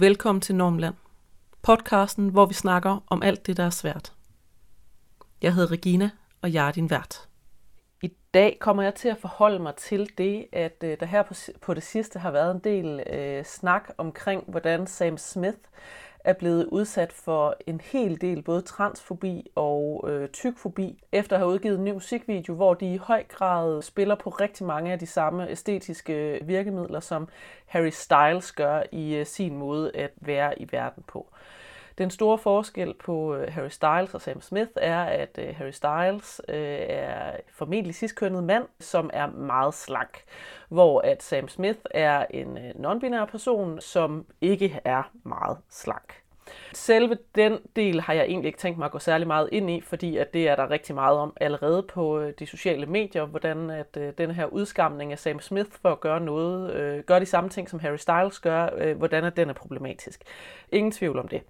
Velkommen til Normland. Podcasten, hvor vi snakker om alt det, der er svært. Jeg hedder Regina, og jeg er din vært. I dag kommer jeg til at forholde mig til det, at øh, der her på, på det sidste har været en del øh, snak omkring, hvordan Sam Smith er blevet udsat for en hel del både transfobi og øh, tykfobi, efter at have udgivet en ny musikvideo, hvor de i høj grad spiller på rigtig mange af de samme æstetiske øh, virkemidler, som Harry Styles gør i øh, sin måde at være i verden på. Den store forskel på øh, Harry Styles og Sam Smith er, at øh, Harry Styles øh, er formentlig sidstkønnet mand, som er meget slank, hvor at Sam Smith er en øh, non-binær person, som ikke er meget slank. Selve den del har jeg egentlig ikke tænkt mig at gå særlig meget ind i, fordi at det er der rigtig meget om allerede på de sociale medier, hvordan at den her udskamning af Sam Smith for at gøre noget, øh, gøre de samme ting, som Harry Styles gør, øh, hvordan at den er problematisk. Ingen tvivl om det.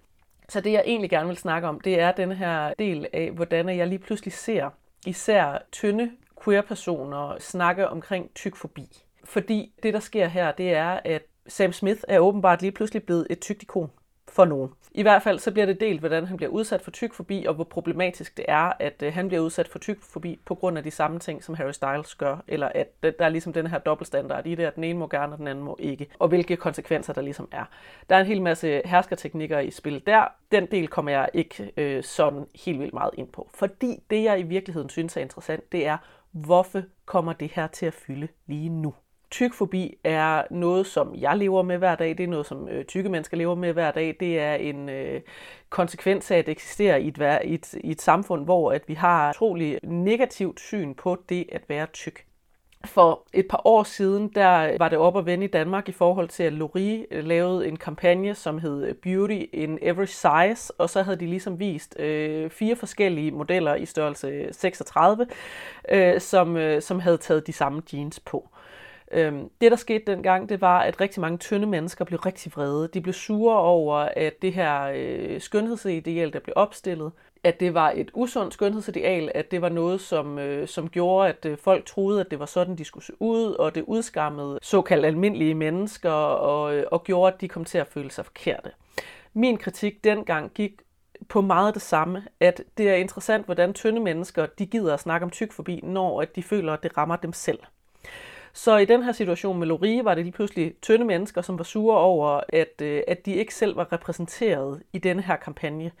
Så det jeg egentlig gerne vil snakke om, det er den her del af, hvordan jeg lige pludselig ser især tynde queer-personer snakke omkring tykfobi. Fordi det, der sker her, det er, at Sam Smith er åbenbart lige pludselig blevet et tykt ikon for nogen. I hvert fald så bliver det delt, hvordan han bliver udsat for tykfobi, og hvor problematisk det er, at øh, han bliver udsat for tykfobi på grund af de samme ting, som Harry Styles gør, eller at der er ligesom den her dobbeltstandard i det, at den ene må gerne, og den anden må ikke, og hvilke konsekvenser der ligesom er. Der er en hel masse herskerteknikker i spil der. Den del kommer jeg ikke øh, sådan helt vildt meget ind på, fordi det jeg i virkeligheden synes er interessant, det er, hvorfor kommer det her til at fylde lige nu? Tykfobi er noget, som jeg lever med hver dag. Det er noget, som øh, tykke mennesker lever med hver dag. Det er en øh, konsekvens af at eksistere i et, i, et, i et samfund, hvor at vi har utrolig negativt syn på det at være tyk. For et par år siden, der var det op at vende i Danmark i forhold til, at Lori øh, lavede en kampagne, som hed øh, Beauty in Every Size, og så havde de ligesom vist øh, fire forskellige modeller i størrelse 36, øh, som, øh, som havde taget de samme jeans på. Øhm, det, der skete dengang, det var, at rigtig mange tynde mennesker blev rigtig vrede. De blev sure over, at det her øh, skønhedsideal, der blev opstillet, at det var et usundt skønhedsideal, at det var noget, som, øh, som gjorde, at øh, folk troede, at det var sådan, de skulle se ud, og det udskammede såkaldt almindelige mennesker, og, øh, og gjorde, at de kom til at føle sig forkerte. Min kritik dengang gik på meget det samme, at det er interessant, hvordan tynde mennesker de gider at snakke om tyk forbi, når at de føler, at det rammer dem selv. Så i den her situation med Lorie var det lige pludselig tynde mennesker, som var sure over, at, øh, at de ikke selv var repræsenteret i denne her kampagne.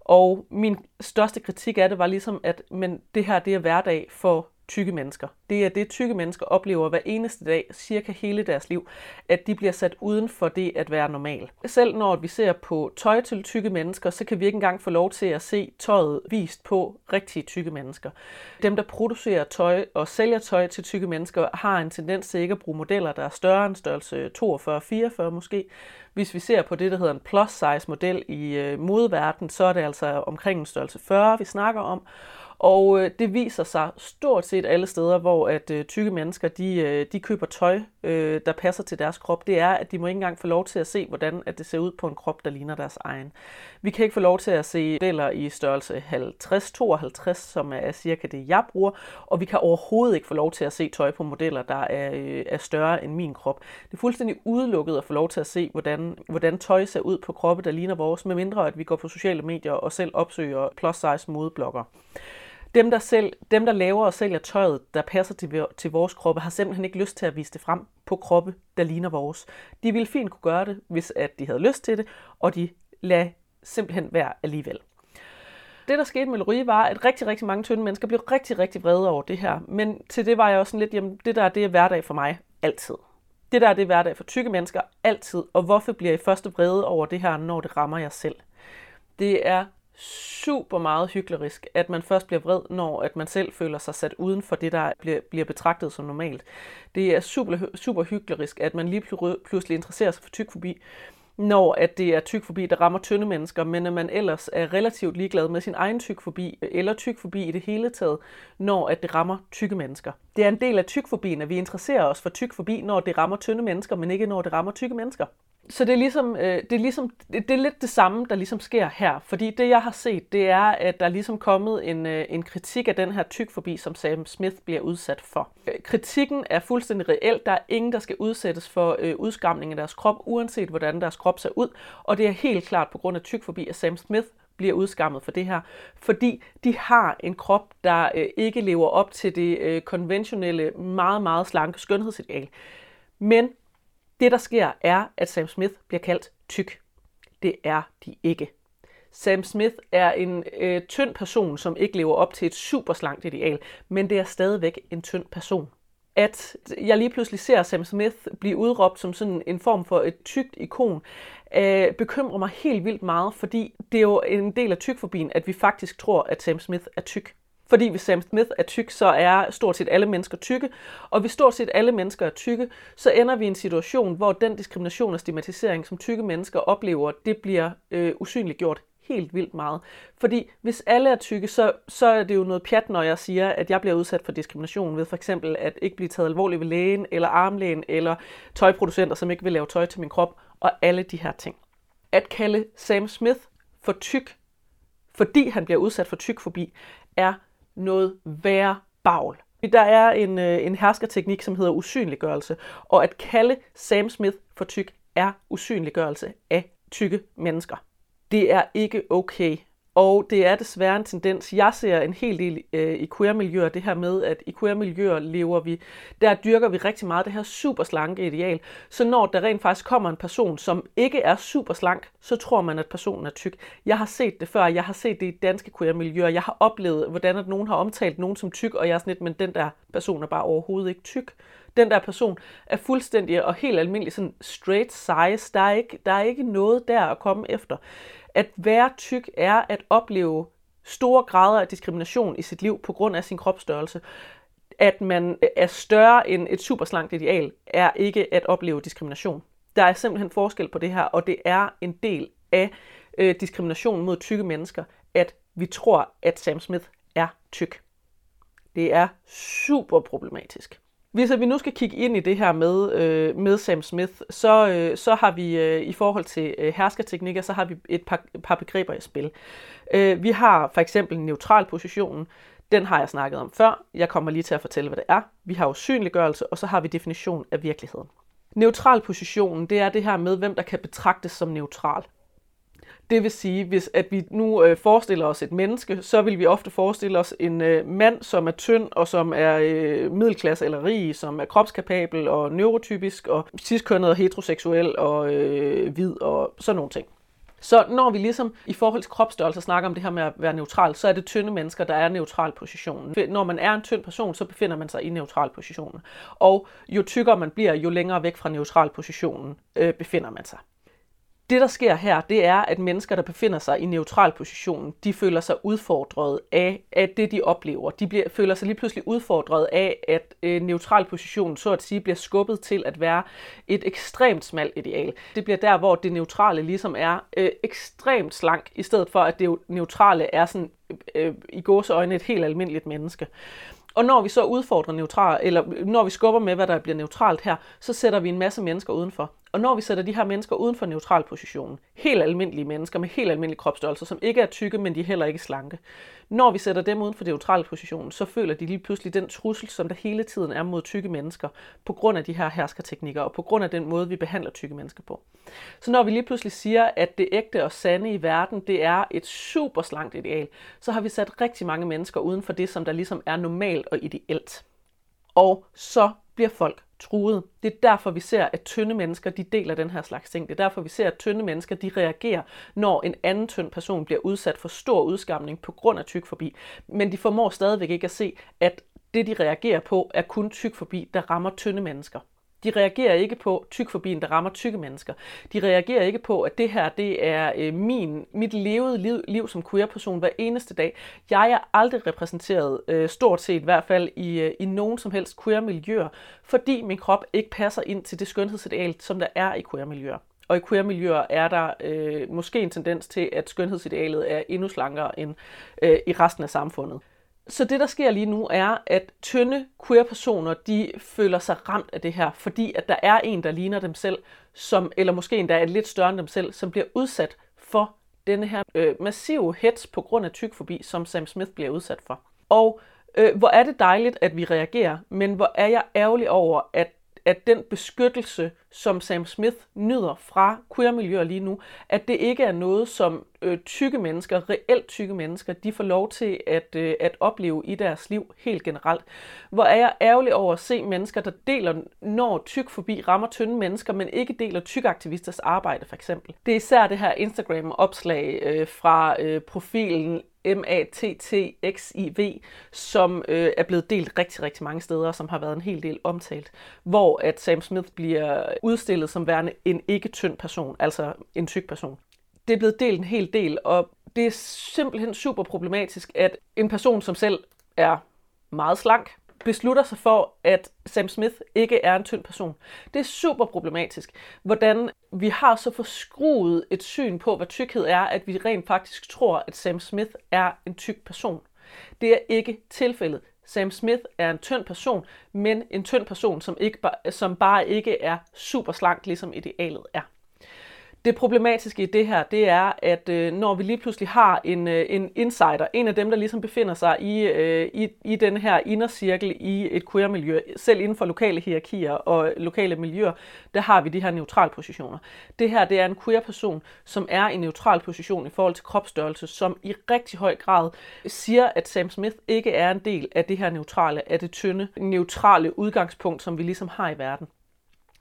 Og min største kritik af det var ligesom, at men det her det er hverdag for tykke mennesker. Det er det, tykke mennesker oplever hver eneste dag, cirka hele deres liv, at de bliver sat uden for det at være normal. Selv når vi ser på tøj til tykke mennesker, så kan vi ikke engang få lov til at se tøjet vist på rigtige tykke mennesker. Dem, der producerer tøj og sælger tøj til tykke mennesker, har en tendens til ikke at bruge modeller, der er større end størrelse 42-44 måske. Hvis vi ser på det, der hedder en plus size model i øh, modeverdenen, så er det altså omkring en størrelse 40, vi snakker om. Og øh, det viser sig stort set alle steder, hvor at øh, tykke mennesker de, øh, de køber tøj, øh, der passer til deres krop. Det er, at de må ikke engang få lov til at se, hvordan at det ser ud på en krop, der ligner deres egen. Vi kan ikke få lov til at se modeller i størrelse 50-52, som er cirka det, jeg bruger. Og vi kan overhovedet ikke få lov til at se tøj på modeller, der er, øh, er større end min krop. Det er fuldstændig udelukket at få lov til at se, hvordan, hvordan tøj ser ud på kroppe, der ligner vores, medmindre at vi går på sociale medier og selv opsøger plus size modeblogger. Dem der, selv, dem, der laver og sælger tøjet, der passer til, til vores kroppe, har simpelthen ikke lyst til at vise det frem på kroppe, der ligner vores. De ville fint kunne gøre det, hvis at de havde lyst til det, og de lader simpelthen være alligevel. Det, der skete med Lorie, var, at rigtig, rigtig mange tynde mennesker blev rigtig, rigtig vrede over det her. Men til det var jeg også sådan lidt, jamen det der, det er hverdag for mig, altid. Det der, det er hverdag for tykke mennesker, altid. Og hvorfor bliver I første vrede over det her, når det rammer jer selv? Det er super meget hyklerisk, at man først bliver vred, når at man selv føler sig sat uden for det, der bliver, bliver betragtet som normalt. Det er super, super hyklerisk, at man lige pludselig interesserer sig for tykfobi, når at det er tykfobi, der rammer tynde mennesker, men at man ellers er relativt ligeglad med sin egen tykfobi, eller tykfobi i det hele taget, når at det rammer tykke mennesker. Det er en del af tykfobien, at vi interesserer os for tykfobi, når det rammer tynde mennesker, men ikke når det rammer tykke mennesker så det er, ligesom, øh, det, er ligesom, det, det er lidt det samme, der ligesom sker her. Fordi det, jeg har set, det er, at der er ligesom kommet en, øh, en kritik af den her tykfobi, som Sam Smith bliver udsat for. Øh, kritikken er fuldstændig reel. Der er ingen, der skal udsættes for øh, udskamning af deres krop, uanset hvordan deres krop ser ud. Og det er helt klart på grund af tykfobi, at Sam Smith bliver udskammet for det her, fordi de har en krop, der øh, ikke lever op til det øh, konventionelle, meget, meget slanke skønhedsideal. Men det, der sker, er, at Sam Smith bliver kaldt tyk. Det er de ikke. Sam Smith er en øh, tynd person, som ikke lever op til et super slankt ideal, men det er stadigvæk en tynd person. At jeg lige pludselig ser Sam Smith blive udråbt som sådan en form for et tykt ikon, øh, bekymrer mig helt vildt meget, fordi det er jo en del af tykfobien, at vi faktisk tror, at Sam Smith er tyk. Fordi hvis Sam Smith er tyk, så er stort set alle mennesker tykke. Og hvis stort set alle mennesker er tykke, så ender vi i en situation, hvor den diskrimination og stigmatisering, som tykke mennesker oplever, det bliver øh, usynliggjort helt vildt meget. Fordi hvis alle er tykke, så, så er det jo noget pjat, når jeg siger, at jeg bliver udsat for diskrimination ved for eksempel at ikke blive taget alvorligt ved lægen, eller armlægen, eller tøjproducenter, som ikke vil lave tøj til min krop, og alle de her ting. At kalde Sam Smith for tyk, fordi han bliver udsat for tykfobi, er noget værre bagl. Der er en, øh, en herskerteknik, som hedder usynliggørelse, og at kalde Sam Smith for tyk er usynliggørelse af tykke mennesker. Det er ikke okay. Og det er desværre en tendens, jeg ser en hel del øh, i queer-miljøer, det her med, at i queer-miljøer lever vi, der dyrker vi rigtig meget det her super slanke ideal. Så når der rent faktisk kommer en person, som ikke er super slank, så tror man, at personen er tyk. Jeg har set det før, jeg har set det i danske queer-miljøer, jeg har oplevet, hvordan at nogen har omtalt nogen som tyk, og jeg er sådan lidt, men den der person er bare overhovedet ikke tyk. Den der person er fuldstændig og helt almindelig sådan straight size. Der er ikke, der er ikke noget der at komme efter. At være tyk er at opleve store grader af diskrimination i sit liv på grund af sin kropsstørrelse. At man er større end et superslankt ideal, er ikke at opleve diskrimination. Der er simpelthen forskel på det her, og det er en del af øh, diskrimination mod tykke mennesker, at vi tror, at Sam Smith er tyk. Det er super problematisk. Hvis vi nu skal kigge ind i det her med, øh, med Sam Smith, så, øh, så har vi øh, i forhold til øh, herskerteknikker, så har vi et par, et par begreber i spil. Øh, vi har for eksempel neutral positionen. Den har jeg snakket om før. Jeg kommer lige til at fortælle, hvad det er. Vi har usynliggørelse, og så har vi definition af virkeligheden. Neutral positionen, det er det her med, hvem der kan betragtes som neutral. Det vil sige, hvis at vi nu øh, forestiller os et menneske, så vil vi ofte forestille os en øh, mand, som er tynd og som er øh, middelklasse eller rig, som er kropskapabel og neurotypisk og ciskønnet og heteroseksuel og øh, hvid og sådan nogle ting. Så når vi ligesom i forhold til kropsstørrelse snakker om det her med at være neutral, så er det tynde mennesker, der er neutral positionen. Når man er en tynd person, så befinder man sig i neutral positionen. Og jo tykkere man bliver, jo længere væk fra neutral positionen øh, befinder man sig det, der sker her, det er, at mennesker, der befinder sig i neutral position, de føler sig udfordret af, af det, de oplever. De bliver, føler sig lige pludselig udfordret af, at øh, neutral position, så at sige, bliver skubbet til at være et ekstremt smalt ideal. Det bliver der, hvor det neutrale ligesom er øh, ekstremt slank, i stedet for, at det neutrale er sådan øh, øh, i gåseøjne et helt almindeligt menneske. Og når vi så udfordrer neutral, eller når vi skubber med, hvad der bliver neutralt her, så sætter vi en masse mennesker udenfor. Og når vi sætter de her mennesker uden for neutral position, helt almindelige mennesker med helt almindelig kropsstørrelse, som ikke er tykke, men de er heller ikke slanke, når vi sætter dem uden for neutral position, så føler de lige pludselig den trussel, som der hele tiden er mod tykke mennesker, på grund af de her herskerteknikker, og på grund af den måde, vi behandler tykke mennesker på. Så når vi lige pludselig siger, at det ægte og sande i verden, det er et super slankt ideal, så har vi sat rigtig mange mennesker uden for det, som der ligesom er normalt og ideelt. Og så bliver folk truet. Det er derfor, vi ser, at tynde mennesker de deler den her slags ting. Det er derfor, vi ser, at tynde mennesker de reagerer, når en anden tynd person bliver udsat for stor udskamning på grund af tyk forbi. Men de formår stadigvæk ikke at se, at det, de reagerer på, er kun tyk forbi, der rammer tynde mennesker. De reagerer ikke på tykfobien, der rammer tykke mennesker. De reagerer ikke på, at det her det er øh, min, mit levede liv, liv som queer-person hver eneste dag. Jeg er aldrig repræsenteret, øh, stort set i hvert fald, i, øh, i nogen som helst queer-miljøer, fordi min krop ikke passer ind til det skønhedsideal, som der er i queer-miljøer. Og i queer-miljøer er der øh, måske en tendens til, at skønhedsidealet er endnu slankere end øh, i resten af samfundet. Så det, der sker lige nu, er, at tynde queer-personer, de føler sig ramt af det her, fordi at der er en, der ligner dem selv, som, eller måske endda er lidt større end dem selv, som bliver udsat for denne her øh, massive hets på grund af tykfobi, som Sam Smith bliver udsat for. Og øh, hvor er det dejligt, at vi reagerer, men hvor er jeg ærgerlig over, at at den beskyttelse, som Sam Smith nyder fra queer-miljøer lige nu, at det ikke er noget, som øh, tykke mennesker, reelt tykke mennesker, de får lov til at, øh, at opleve i deres liv helt generelt. Hvor er jeg ærgerlig over at se mennesker, der deler, når tyk forbi rammer tynde mennesker, men ikke deler tyk-aktivisters arbejde for eksempel. Det er især det her Instagram-opslag øh, fra øh, profilen MATTXIV, som øh, er blevet delt rigtig, rigtig mange steder, og som har været en hel del omtalt, hvor at Sam Smith bliver udstillet som værende en ikke-tynd person, altså en tyk person. Det er blevet delt en hel del, og det er simpelthen super problematisk, at en person, som selv er meget slank, beslutter sig for, at Sam Smith ikke er en tynd person. Det er super problematisk, hvordan vi har så forskruet et syn på, hvad tykkhed er, at vi rent faktisk tror, at Sam Smith er en tyk person. Det er ikke tilfældet. Sam Smith er en tynd person, men en tynd person, som, ikke, som bare ikke er super slank, ligesom idealet er det problematiske i det her, det er, at øh, når vi lige pludselig har en, øh, en insider, en af dem, der ligesom befinder sig i, øh, i, i den her indercirkel i et queer-miljø, selv inden for lokale hierarkier og lokale miljøer, der har vi de her neutrale positioner. Det her, det er en queer-person, som er i neutral position i forhold til kropsstørrelse, som i rigtig høj grad siger, at Sam Smith ikke er en del af det her neutrale, af det tynde, neutrale udgangspunkt, som vi ligesom har i verden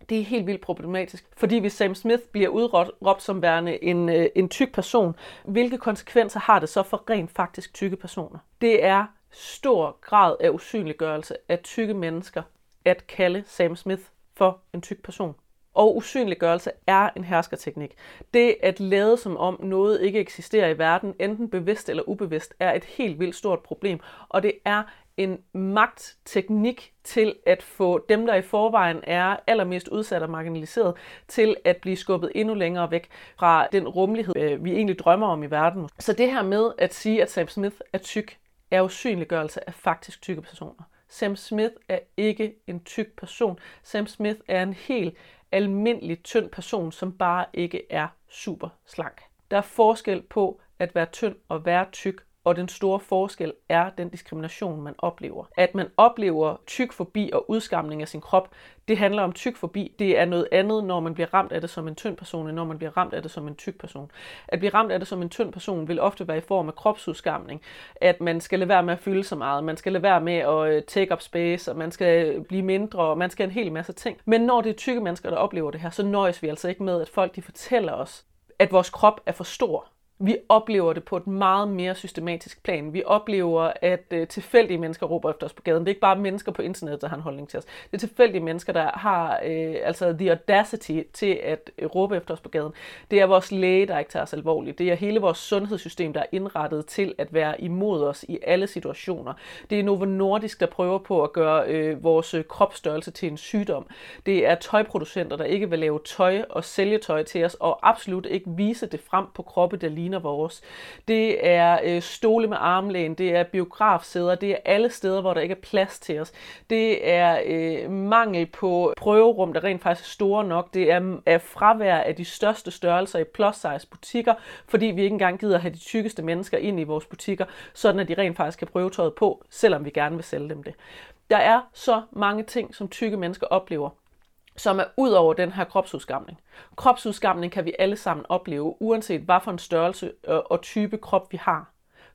det er helt vildt problematisk. Fordi hvis Sam Smith bliver udråbt som værende en, øh, en tyk person, hvilke konsekvenser har det så for rent faktisk tykke personer? Det er stor grad af usynliggørelse af tykke mennesker at kalde Sam Smith for en tyk person. Og usynliggørelse er en herskerteknik. Det at lade som om noget ikke eksisterer i verden, enten bevidst eller ubevidst, er et helt vildt stort problem. Og det er en magtteknik til at få dem, der i forvejen er allermest udsat og marginaliseret, til at blive skubbet endnu længere væk fra den rummelighed, øh, vi egentlig drømmer om i verden. Så det her med at sige, at Sam Smith er tyk, er usynliggørelse af faktisk tykke personer. Sam Smith er ikke en tyk person. Sam Smith er en helt almindelig tynd person, som bare ikke er super slank. Der er forskel på at være tynd og være tyk, og den store forskel er den diskrimination, man oplever. At man oplever tyk forbi og udskamning af sin krop, det handler om tyk forbi. Det er noget andet, når man bliver ramt af det som en tynd person, end når man bliver ramt af det som en tyk person. At blive ramt af det som en tynd person vil ofte være i form af kropsudskamning. At man skal lade være med at fylde så meget, man skal lade være med at øh, take up space, og man skal øh, blive mindre, og man skal en hel masse ting. Men når det er tykke mennesker, der oplever det her, så nøjes vi altså ikke med, at folk de fortæller os, at vores krop er for stor vi oplever det på et meget mere systematisk plan. Vi oplever, at øh, tilfældige mennesker råber efter os på gaden. Det er ikke bare mennesker på internettet, der har en holdning til os. Det er tilfældige mennesker, der har øh, altså the audacity til at øh, råbe efter os på gaden. Det er vores læge, der ikke tager os alvorligt. Det er hele vores sundhedssystem, der er indrettet til at være imod os i alle situationer. Det er Novo Nordisk, der prøver på at gøre øh, vores øh, kropsstørrelse til en sygdom. Det er tøjproducenter, der ikke vil lave tøj og sælge tøj til os, og absolut ikke vise det frem på kroppe, der ligner ligner vores. Det er øh, stole med armlæn, det er biografsæder, det er alle steder, hvor der ikke er plads til os. Det er øh, mangel på prøverum, der rent faktisk er store nok. Det er, er fravær af de største størrelser i plus size butikker, fordi vi ikke engang gider have de tykkeste mennesker ind i vores butikker, sådan at de rent faktisk kan prøve tøjet på, selvom vi gerne vil sælge dem det. Der er så mange ting, som tykke mennesker oplever, som er ud over den her kropsudskamning. Kropsudskamning kan vi alle sammen opleve, uanset hvad for en størrelse øh, og type krop vi har.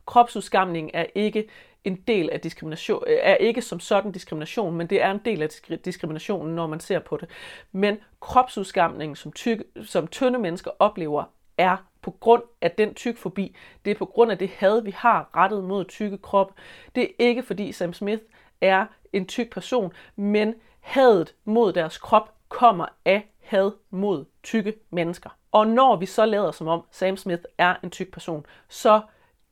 Kropsudskamning er ikke en del af diskrimination, øh, er ikke som sådan diskrimination, men det er en del af diskriminationen, når man ser på det. Men kropsudskamning, som, tyk, som tynde mennesker oplever, er på grund af den tyk forbi. Det er på grund af det had, vi har rettet mod tykke krop. Det er ikke fordi Sam Smith er en tyk person, men hadet mod deres krop kommer af had mod tykke mennesker. Og når vi så lader som om Sam Smith er en tyk person, så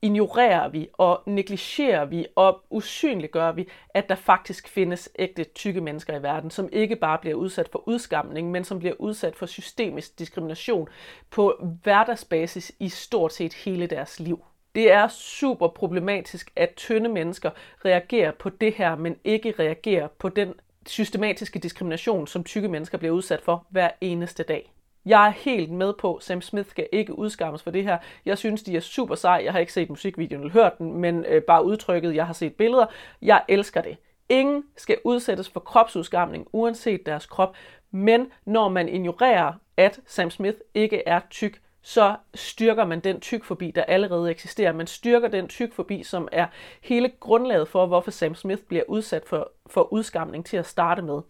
ignorerer vi og negligerer vi og usynliggør vi, at der faktisk findes ægte tykke mennesker i verden, som ikke bare bliver udsat for udskamning, men som bliver udsat for systemisk diskrimination på hverdagsbasis i stort set hele deres liv. Det er super problematisk, at tynde mennesker reagerer på det her, men ikke reagerer på den systematiske diskrimination, som tykke mennesker bliver udsat for hver eneste dag. Jeg er helt med på, at Sam Smith skal ikke udskammes for det her. Jeg synes, de er super sej. Jeg har ikke set musikvideoen eller hørt den, men øh, bare udtrykket, jeg har set billeder. Jeg elsker det. Ingen skal udsættes for kropsudskamning, uanset deres krop. Men når man ignorerer, at Sam Smith ikke er tyk, så styrker man den tykfobi, der allerede eksisterer. Man styrker den tykfobi, som er hele grundlaget for, hvorfor Sam Smith bliver udsat for, for udskamning til at starte med.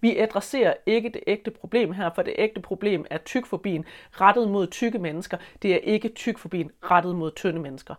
Vi adresserer ikke det ægte problem her, for det ægte problem er tykfobien rettet mod tykke mennesker. Det er ikke tykfobien rettet mod tynde mennesker.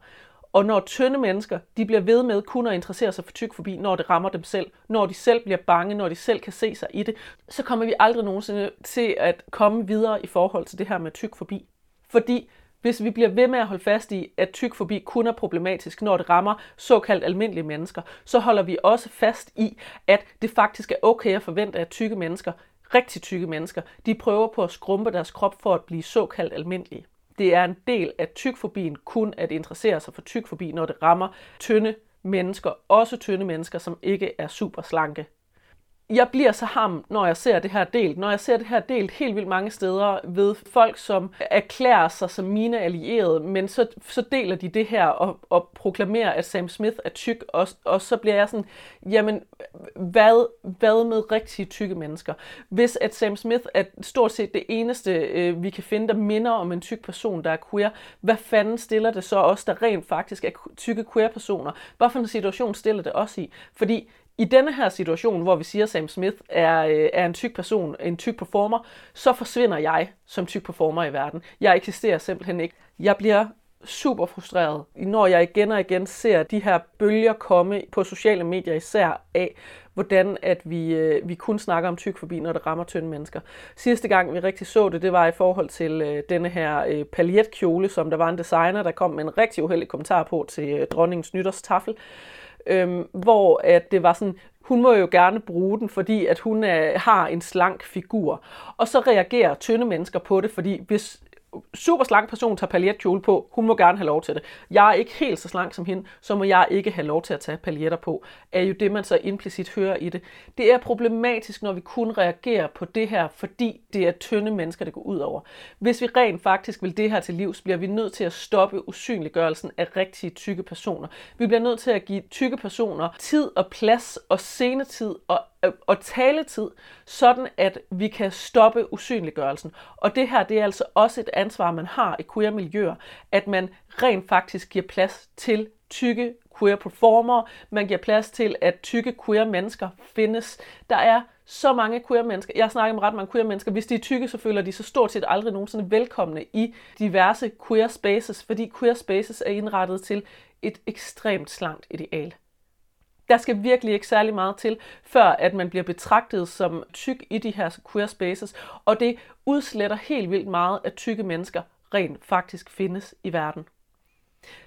Og når tynde mennesker, de bliver ved med kun at interessere sig for tykfobi, når det rammer dem selv, når de selv bliver bange, når de selv kan se sig i det, så kommer vi aldrig nogensinde til at komme videre i forhold til det her med tykfobi. Fordi hvis vi bliver ved med at holde fast i, at tykfobi kun er problematisk, når det rammer såkaldt almindelige mennesker, så holder vi også fast i, at det faktisk er okay at forvente, at tykke mennesker, rigtig tykke mennesker, de prøver på at skrumpe deres krop for at blive såkaldt almindelige. Det er en del af tykfobien kun at interessere sig for tykfobi, når det rammer tynde mennesker, også tynde mennesker, som ikke er super slanke jeg bliver så ham, når jeg ser det her delt. Når jeg ser det her delt helt vildt mange steder ved folk, som erklærer sig som mine allierede, men så, så deler de det her og, og proklamerer, at Sam Smith er tyk, og, og så bliver jeg sådan, jamen, hvad, hvad med rigtige tykke mennesker? Hvis at Sam Smith er stort set det eneste, øh, vi kan finde, der minder om en tyk person, der er queer, hvad fanden stiller det så os, der rent faktisk er tykke queer-personer? Hvad for en situation stiller det os i? Fordi i denne her situation, hvor vi siger, at Sam Smith er, øh, er en tyk person, en tyk performer, så forsvinder jeg som tyk performer i verden. Jeg eksisterer simpelthen ikke. Jeg bliver super frustreret, når jeg igen og igen ser de her bølger komme på sociale medier især af, hvordan at vi, øh, vi kun snakker om tyk forbi, når det rammer tynde mennesker. Sidste gang vi rigtig så det, det var i forhold til øh, denne her øh, paljetkjole, som der var en designer, der kom med en rigtig uheldig kommentar på til øh, dronningens nytårstafel øhm, hvor at det var sådan, hun må jo gerne bruge den, fordi at hun er, har en slank figur. Og så reagerer tynde mennesker på det, fordi hvis super slank person tager paljetkjole på, hun må gerne have lov til det. Jeg er ikke helt så slank som hende, så må jeg ikke have lov til at tage paljetter på, er jo det, man så implicit hører i det. Det er problematisk, når vi kun reagerer på det her, fordi det er tynde mennesker, det går ud over. Hvis vi rent faktisk vil det her til livs, bliver vi nødt til at stoppe usynliggørelsen af rigtige tykke personer. Vi bliver nødt til at give tykke personer tid og plads og scenetid og Øh, og taletid, sådan at vi kan stoppe usynliggørelsen. Og det her, det er altså også et ansvar, man har i queer-miljøer, at man rent faktisk giver plads til tykke queer performer, man giver plads til, at tykke queer mennesker findes. Der er så mange queer mennesker, jeg snakker med ret mange queer mennesker, hvis de er tykke, så føler de så stort set aldrig nogensinde velkomne i diverse queer spaces, fordi queer spaces er indrettet til et ekstremt slankt ideal. Der skal virkelig ikke særlig meget til, før at man bliver betragtet som tyk i de her queer spaces, og det udsletter helt vildt meget, at tykke mennesker rent faktisk findes i verden.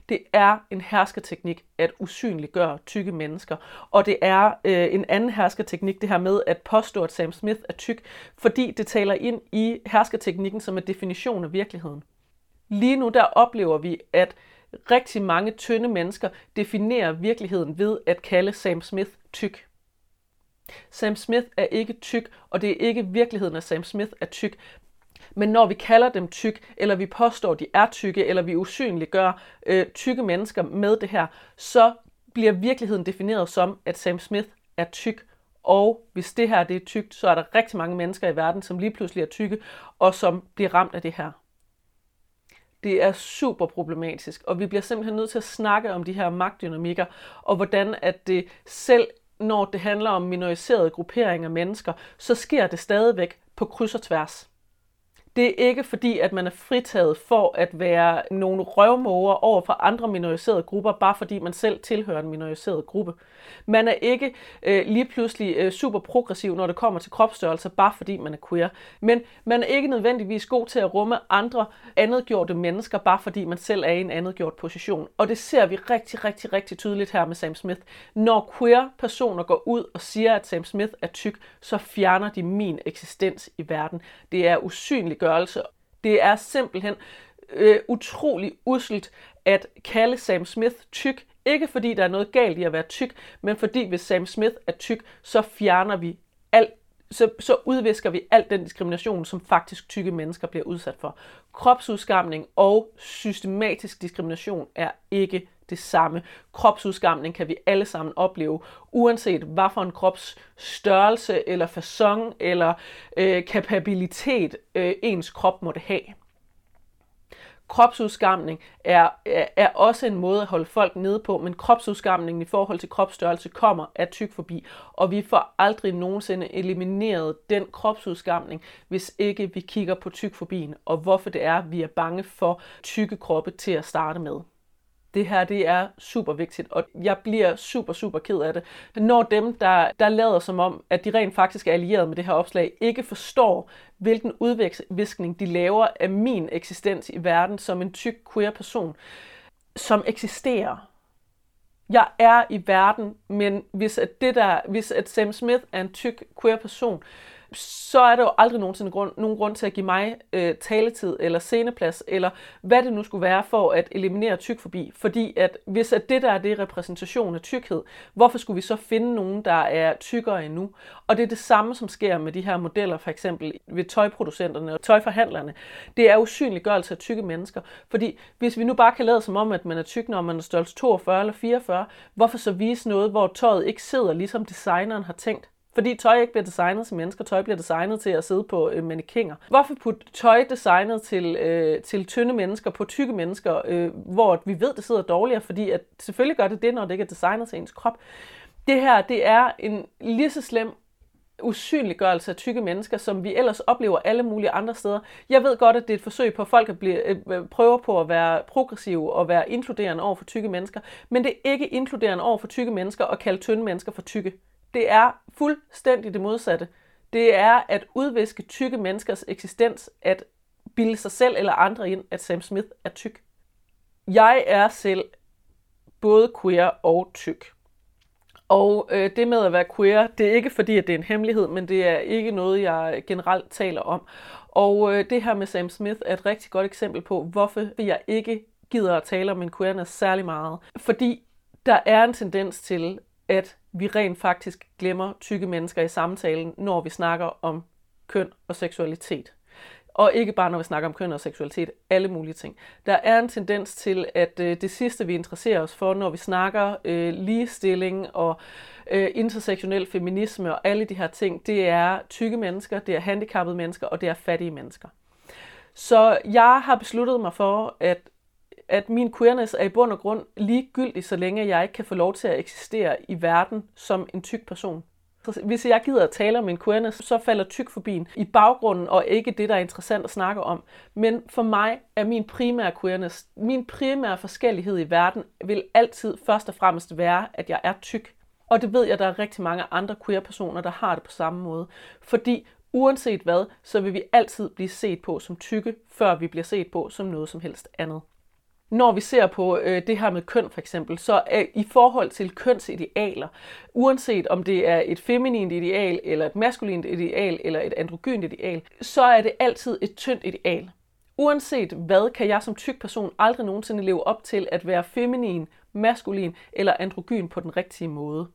Det er en hersketeknik at usynliggøre tykke mennesker, og det er øh, en anden hersketeknik, det her med at påstå, at Sam Smith er tyk, fordi det taler ind i hersketeknikken som en definition af virkeligheden. Lige nu der oplever vi, at rigtig mange tynde mennesker definerer virkeligheden ved at kalde Sam Smith tyk. Sam Smith er ikke tyk, og det er ikke virkeligheden, at Sam Smith er tyk. Men når vi kalder dem tyk, eller vi påstår, de er tykke, eller vi usynliggør øh, tykke mennesker med det her, så bliver virkeligheden defineret som, at Sam Smith er tyk. Og hvis det her det er tykt, så er der rigtig mange mennesker i verden, som lige pludselig er tykke, og som bliver ramt af det her. Det er super problematisk, og vi bliver simpelthen nødt til at snakke om de her magtdynamikker, og hvordan at det selv når det handler om minoriserede grupperinger af mennesker, så sker det stadigvæk på kryds og tværs. Det er ikke fordi, at man er fritaget for at være nogle røvmåger over for andre minoriserede grupper, bare fordi man selv tilhører en minoriseret gruppe. Man er ikke øh, lige pludselig øh, super progressiv, når det kommer til kropsstørrelse, bare fordi man er queer. Men man er ikke nødvendigvis god til at rumme andre andetgjorte mennesker, bare fordi man selv er i en andetgjort position. Og det ser vi rigtig, rigtig, rigtig tydeligt her med Sam Smith. Når queer personer går ud og siger, at Sam Smith er tyk, så fjerner de min eksistens i verden. Det er usynligt latterliggørelse. Det er simpelthen øh, utrolig uselt at kalde Sam Smith tyk. Ikke fordi der er noget galt i at være tyk, men fordi hvis Sam Smith er tyk, så fjerner vi alt så, så udvisker vi al den diskrimination, som faktisk tykke mennesker bliver udsat for. Kropsudskamning og systematisk diskrimination er ikke det samme. Kropsudskamning kan vi alle sammen opleve, uanset hvad for en krops størrelse eller fason eller øh, kapabilitet øh, ens krop måtte have. Kropsudskamning er, er, er også en måde at holde folk nede på, men kropsudskamningen i forhold til kropsstørrelse kommer af tyk forbi, og vi får aldrig nogensinde elimineret den kropsudskamning, hvis ikke vi kigger på tyk forbien, og hvorfor det er, vi er bange for tykke kroppe til at starte med det her det er super vigtigt, og jeg bliver super, super ked af det. Når dem, der, der lader som om, at de rent faktisk er allieret med det her opslag, ikke forstår, hvilken udviskning de laver af min eksistens i verden som en tyk queer person, som eksisterer. Jeg er i verden, men hvis at, det der, hvis at Sam Smith er en tyk queer person, så er der jo aldrig nogensinde grund, nogen grund til at give mig øh, taletid eller sceneplads, eller hvad det nu skulle være for at eliminere tyk forbi. Fordi at hvis at det der er det repræsentation af tykkhed, hvorfor skulle vi så finde nogen, der er tykkere endnu? Og det er det samme, som sker med de her modeller, for eksempel ved tøjproducenterne og tøjforhandlerne. Det er usynliggørelse af tykke mennesker. Fordi hvis vi nu bare kan lade som om, at man er tyk, når man er størrelse 42 eller 44, hvorfor så vise noget, hvor tøjet ikke sidder, ligesom designeren har tænkt? Fordi tøj ikke bliver designet til mennesker, tøj bliver designet til at sidde på øh, mannekinger. Hvorfor putte tøj designet til, øh, til tynde mennesker på tykke mennesker, øh, hvor vi ved, det sidder dårligere, fordi at selvfølgelig gør det det, når det ikke er designet til ens krop. Det her, det er en lige så slem usynliggørelse af tykke mennesker, som vi ellers oplever alle mulige andre steder. Jeg ved godt, at det er et forsøg på, at folk at blive, øh, øh, prøver på at være progressive og være inkluderende over for tykke mennesker, men det er ikke inkluderende over for tykke mennesker at kalde tynde mennesker for tykke. Det er fuldstændig det modsatte. Det er at udviske tykke menneskers eksistens, at bilde sig selv eller andre ind, at Sam Smith er tyk. Jeg er selv både queer og tyk. Og øh, det med at være queer, det er ikke fordi, at det er en hemmelighed, men det er ikke noget, jeg generelt taler om. Og øh, det her med Sam Smith er et rigtig godt eksempel på, hvorfor jeg ikke gider at tale om min queerness særlig meget. Fordi der er en tendens til, at vi rent faktisk glemmer tykke mennesker i samtalen, når vi snakker om køn og seksualitet. Og ikke bare når vi snakker om køn og seksualitet, alle mulige ting. Der er en tendens til, at øh, det sidste, vi interesserer os for, når vi snakker øh, ligestilling og øh, intersektionel feminisme og alle de her ting, det er tykke mennesker, det er handicappede mennesker og det er fattige mennesker. Så jeg har besluttet mig for, at at min queerness er i bund og grund ligegyldig, så længe jeg ikke kan få lov til at eksistere i verden som en tyk person. Så hvis jeg gider at tale om min queerness, så falder tyk forbi i baggrunden, og ikke det, der er interessant at snakke om. Men for mig er min primære queerness, min primære forskellighed i verden, vil altid først og fremmest være, at jeg er tyk. Og det ved jeg, at der er rigtig mange andre queer-personer, der har det på samme måde. Fordi uanset hvad, så vil vi altid blive set på som tykke, før vi bliver set på som noget som helst andet når vi ser på øh, det her med køn for eksempel, så øh, i forhold til kønsidealer, uanset om det er et feminint ideal, eller et maskulint ideal, eller et androgynt ideal, så er det altid et tyndt ideal. Uanset hvad, kan jeg som tyk person aldrig nogensinde leve op til at være feminin, maskulin eller androgyn på den rigtige måde.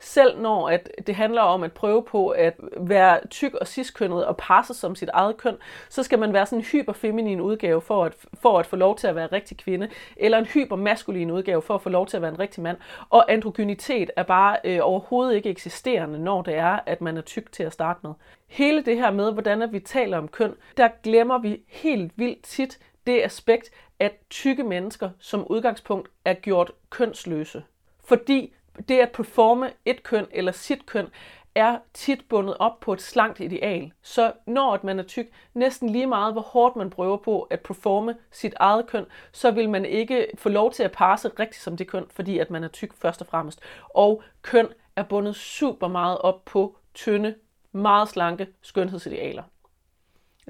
Selv når at det handler om at prøve på at være tyk og ciskønnet og passe som sit eget køn, så skal man være sådan en hyperfeminin udgave for at, for at få lov til at være rigtig kvinde, eller en hypermaskulin udgave for at få lov til at være en rigtig mand. Og androgynitet er bare øh, overhovedet ikke eksisterende, når det er, at man er tyk til at starte med. Hele det her med, hvordan vi taler om køn, der glemmer vi helt vildt tit det aspekt, at tykke mennesker som udgangspunkt er gjort kønsløse. Fordi det at performe et køn eller sit køn er tit bundet op på et slankt ideal. Så når man er tyk, næsten lige meget hvor hårdt man prøver på at performe sit eget køn, så vil man ikke få lov til at passe rigtigt som det køn, fordi at man er tyk først og fremmest. Og køn er bundet super meget op på tynde, meget slanke skønhedsidealer.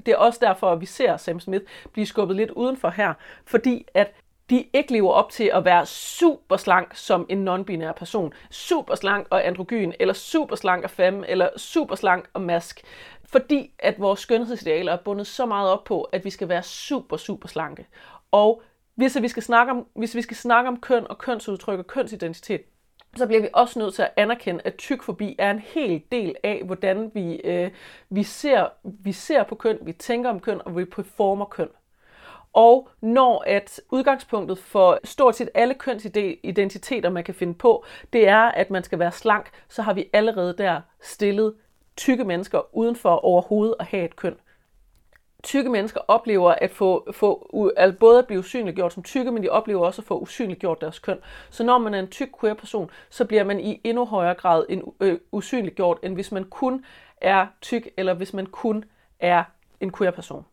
Det er også derfor, at vi ser Sam Smith blive skubbet lidt udenfor her, fordi at de ikke lever op til at være super slank som en non-binær person. Super slank og androgyn, eller super slank og femme, eller super slank og mask. Fordi at vores skønhedsidealer er bundet så meget op på, at vi skal være super, super slanke. Og hvis vi skal snakke om, hvis vi skal snakke om køn og kønsudtryk og kønsidentitet, så bliver vi også nødt til at anerkende, at tykforbi er en hel del af, hvordan vi, øh, vi, ser, vi ser på køn, vi tænker om køn, og vi performer køn. Og når at udgangspunktet for stort set alle kønsidentiteter, man kan finde på, det er, at man skal være slank, så har vi allerede der stillet tykke mennesker uden for overhovedet at have et køn tykke mennesker oplever at få, få altså både at blive usynliggjort som tykke, men de oplever også at få usynliggjort deres køn. Så når man er en tyk queer person, så bliver man i endnu højere grad en, øh, usynliggjort, end hvis man kun er tyk, eller hvis man kun er en queer person.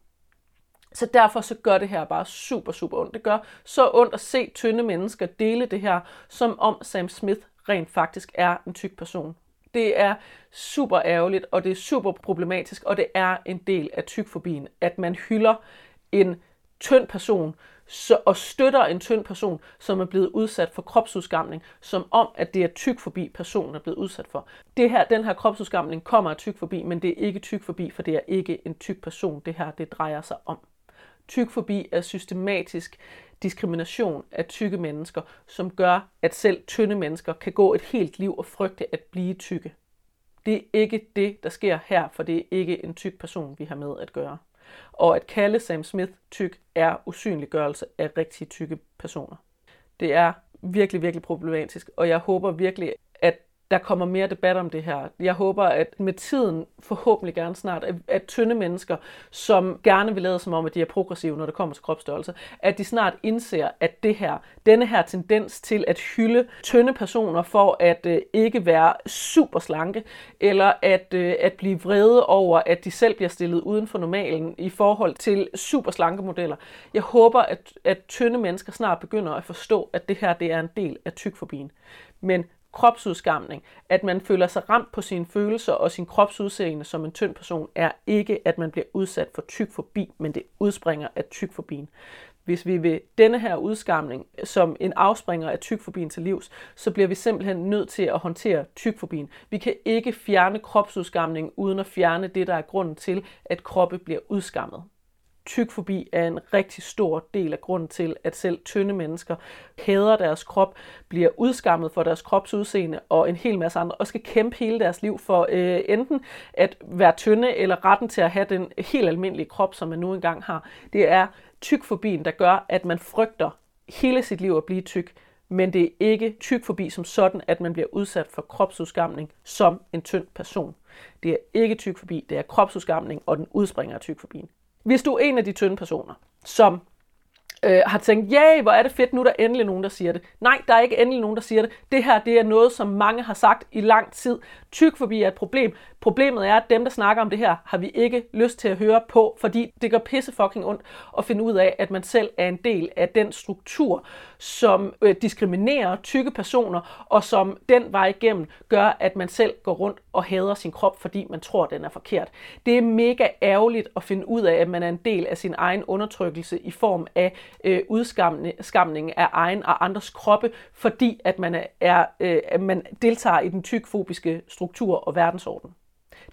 Så derfor så gør det her bare super, super ondt. Det gør så ondt at se tynde mennesker dele det her, som om Sam Smith rent faktisk er en tyk person. Det er super ærgerligt, og det er super problematisk, og det er en del af tykfobien, at man hylder en tynd person, så, og støtter en tynd person, som er blevet udsat for kropsudskamning, som om, at det er tyk forbi personen er blevet udsat for. Det her, den her kropsudskamning kommer af tyk forbi, men det er ikke tyk forbi, for det er ikke en tyk person, det her det drejer sig om. Tyk forbi er systematisk diskrimination af tykke mennesker, som gør, at selv tynde mennesker kan gå et helt liv og frygte at blive tykke. Det er ikke det, der sker her, for det er ikke en tyk person, vi har med at gøre. Og at kalde Sam Smith tyk er usynliggørelse af rigtig tykke personer. Det er virkelig, virkelig problematisk, og jeg håber virkelig, at der kommer mere debat om det her. Jeg håber, at med tiden, forhåbentlig gerne snart, at, at tynde mennesker, som gerne vil lade som om, at de er progressive, når det kommer til kropsstørrelse, at de snart indser, at det her, denne her tendens til at hylde tynde personer for at øh, ikke være super slanke, eller at, øh, at blive vrede over, at de selv bliver stillet uden for normalen i forhold til super slanke modeller. Jeg håber, at, at tynde mennesker snart begynder at forstå, at det her det er en del af tykforbien. Men kropsudskamning, at man føler sig ramt på sine følelser og sin kropsudseende som en tynd person, er ikke, at man bliver udsat for tyk forbi, men det udspringer af tyk forbien. Hvis vi vil denne her udskamning som en afspringer af tykfobien til livs, så bliver vi simpelthen nødt til at håndtere tykfobien. Vi kan ikke fjerne kropsudskamning uden at fjerne det, der er grunden til, at kroppe bliver udskammet tykfobi er en rigtig stor del af grunden til, at selv tynde mennesker hader deres krop, bliver udskammet for deres kropsudseende og en hel masse andre, og skal kæmpe hele deres liv for øh, enten at være tynde eller retten til at have den helt almindelige krop, som man nu engang har. Det er tykfobien, der gør, at man frygter hele sit liv at blive tyk, men det er ikke tykfobi som sådan, at man bliver udsat for kropsudskamning som en tynd person. Det er ikke tykfobi, det er kropsudskamning, og den udspringer af tykfobien hvis du er en af de tynde personer, som øh, har tænkt, ja, hvor er det fedt, nu er der endelig nogen, der siger det. Nej, der er ikke endelig nogen, der siger det. Det her, det er noget, som mange har sagt i lang tid. Tyk forbi er et problem. Problemet er, at dem, der snakker om det her, har vi ikke lyst til at høre på, fordi det gør pisse fucking ondt at finde ud af, at man selv er en del af den struktur, som øh, diskriminerer tykke personer, og som den vej igennem gør, at man selv går rundt og hader sin krop, fordi man tror, den er forkert. Det er mega ærgerligt at finde ud af, at man er en del af sin egen undertrykkelse i form af øh, udskamning af egen og andres kroppe, fordi at man, er, øh, at man deltager i den tykfobiske struktur og verdensorden.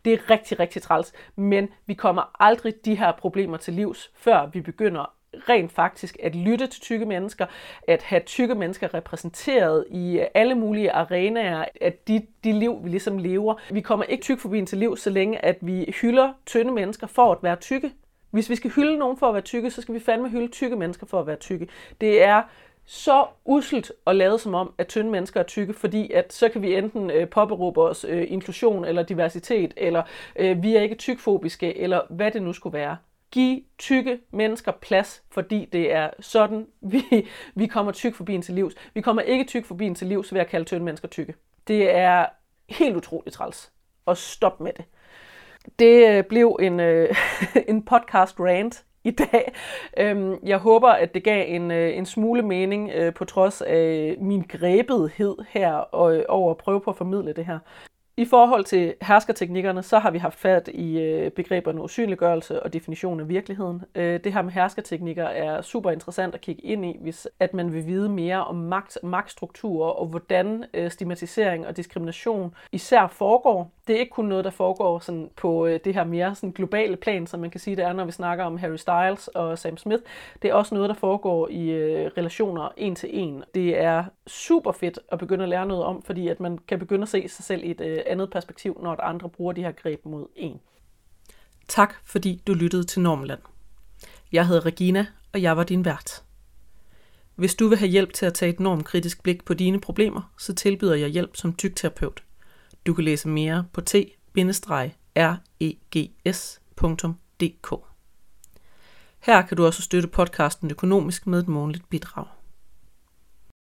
Det er rigtig, rigtig træls, men vi kommer aldrig de her problemer til livs, før vi begynder rent faktisk at lytte til tykke mennesker, at have tykke mennesker repræsenteret i øh, alle mulige arenaer, at de, de liv, vi ligesom lever. Vi kommer ikke tyk forbi til liv, så længe at vi hylder tynde mennesker for at være tykke. Hvis vi skal hylde nogen for at være tykke, så skal vi fandme hylde tykke mennesker for at være tykke. Det er så uselt at lade som om, at tynde mennesker er tykke, fordi at så kan vi enten øh, påberåbe os øh, inklusion eller diversitet, eller øh, vi er ikke tykfobiske, eller hvad det nu skulle være. Giv tykke mennesker plads, fordi det er sådan, vi, vi kommer tyk forbi til livs. Vi kommer ikke tyk forbi til livs ved at kalde tynde mennesker tykke. Det er helt utroligt træls. Og stop med det. Det øh, blev en, øh, en podcast rant i dag. Øhm, jeg håber, at det gav en, øh, en smule mening øh, på trods af min grebethed her og, øh, over at prøve på at formidle det her. I forhold til herskerteknikkerne, så har vi haft fat i øh, begreberne usynliggørelse og definition af virkeligheden. Øh, det her med herskerteknikker er super interessant at kigge ind i, hvis at man vil vide mere om magt, magtstrukturer og hvordan øh, stigmatisering og diskrimination især foregår. Det er ikke kun noget, der foregår sådan på øh, det her mere sådan globale plan, som man kan sige, det er, når vi snakker om Harry Styles og Sam Smith. Det er også noget, der foregår i øh, relationer en til en. Det er super fedt at begynde at lære noget om, fordi at man kan begynde at se sig selv i et øh, andet perspektiv, når andre bruger de her greb mod en. Tak fordi du lyttede til Normland. Jeg hedder Regina, og jeg var din vært. Hvis du vil have hjælp til at tage et normkritisk blik på dine problemer, så tilbyder jeg hjælp som tygterapeut. Du kan læse mere på t-regs.dk. E Her kan du også støtte podcasten økonomisk med et månedligt bidrag.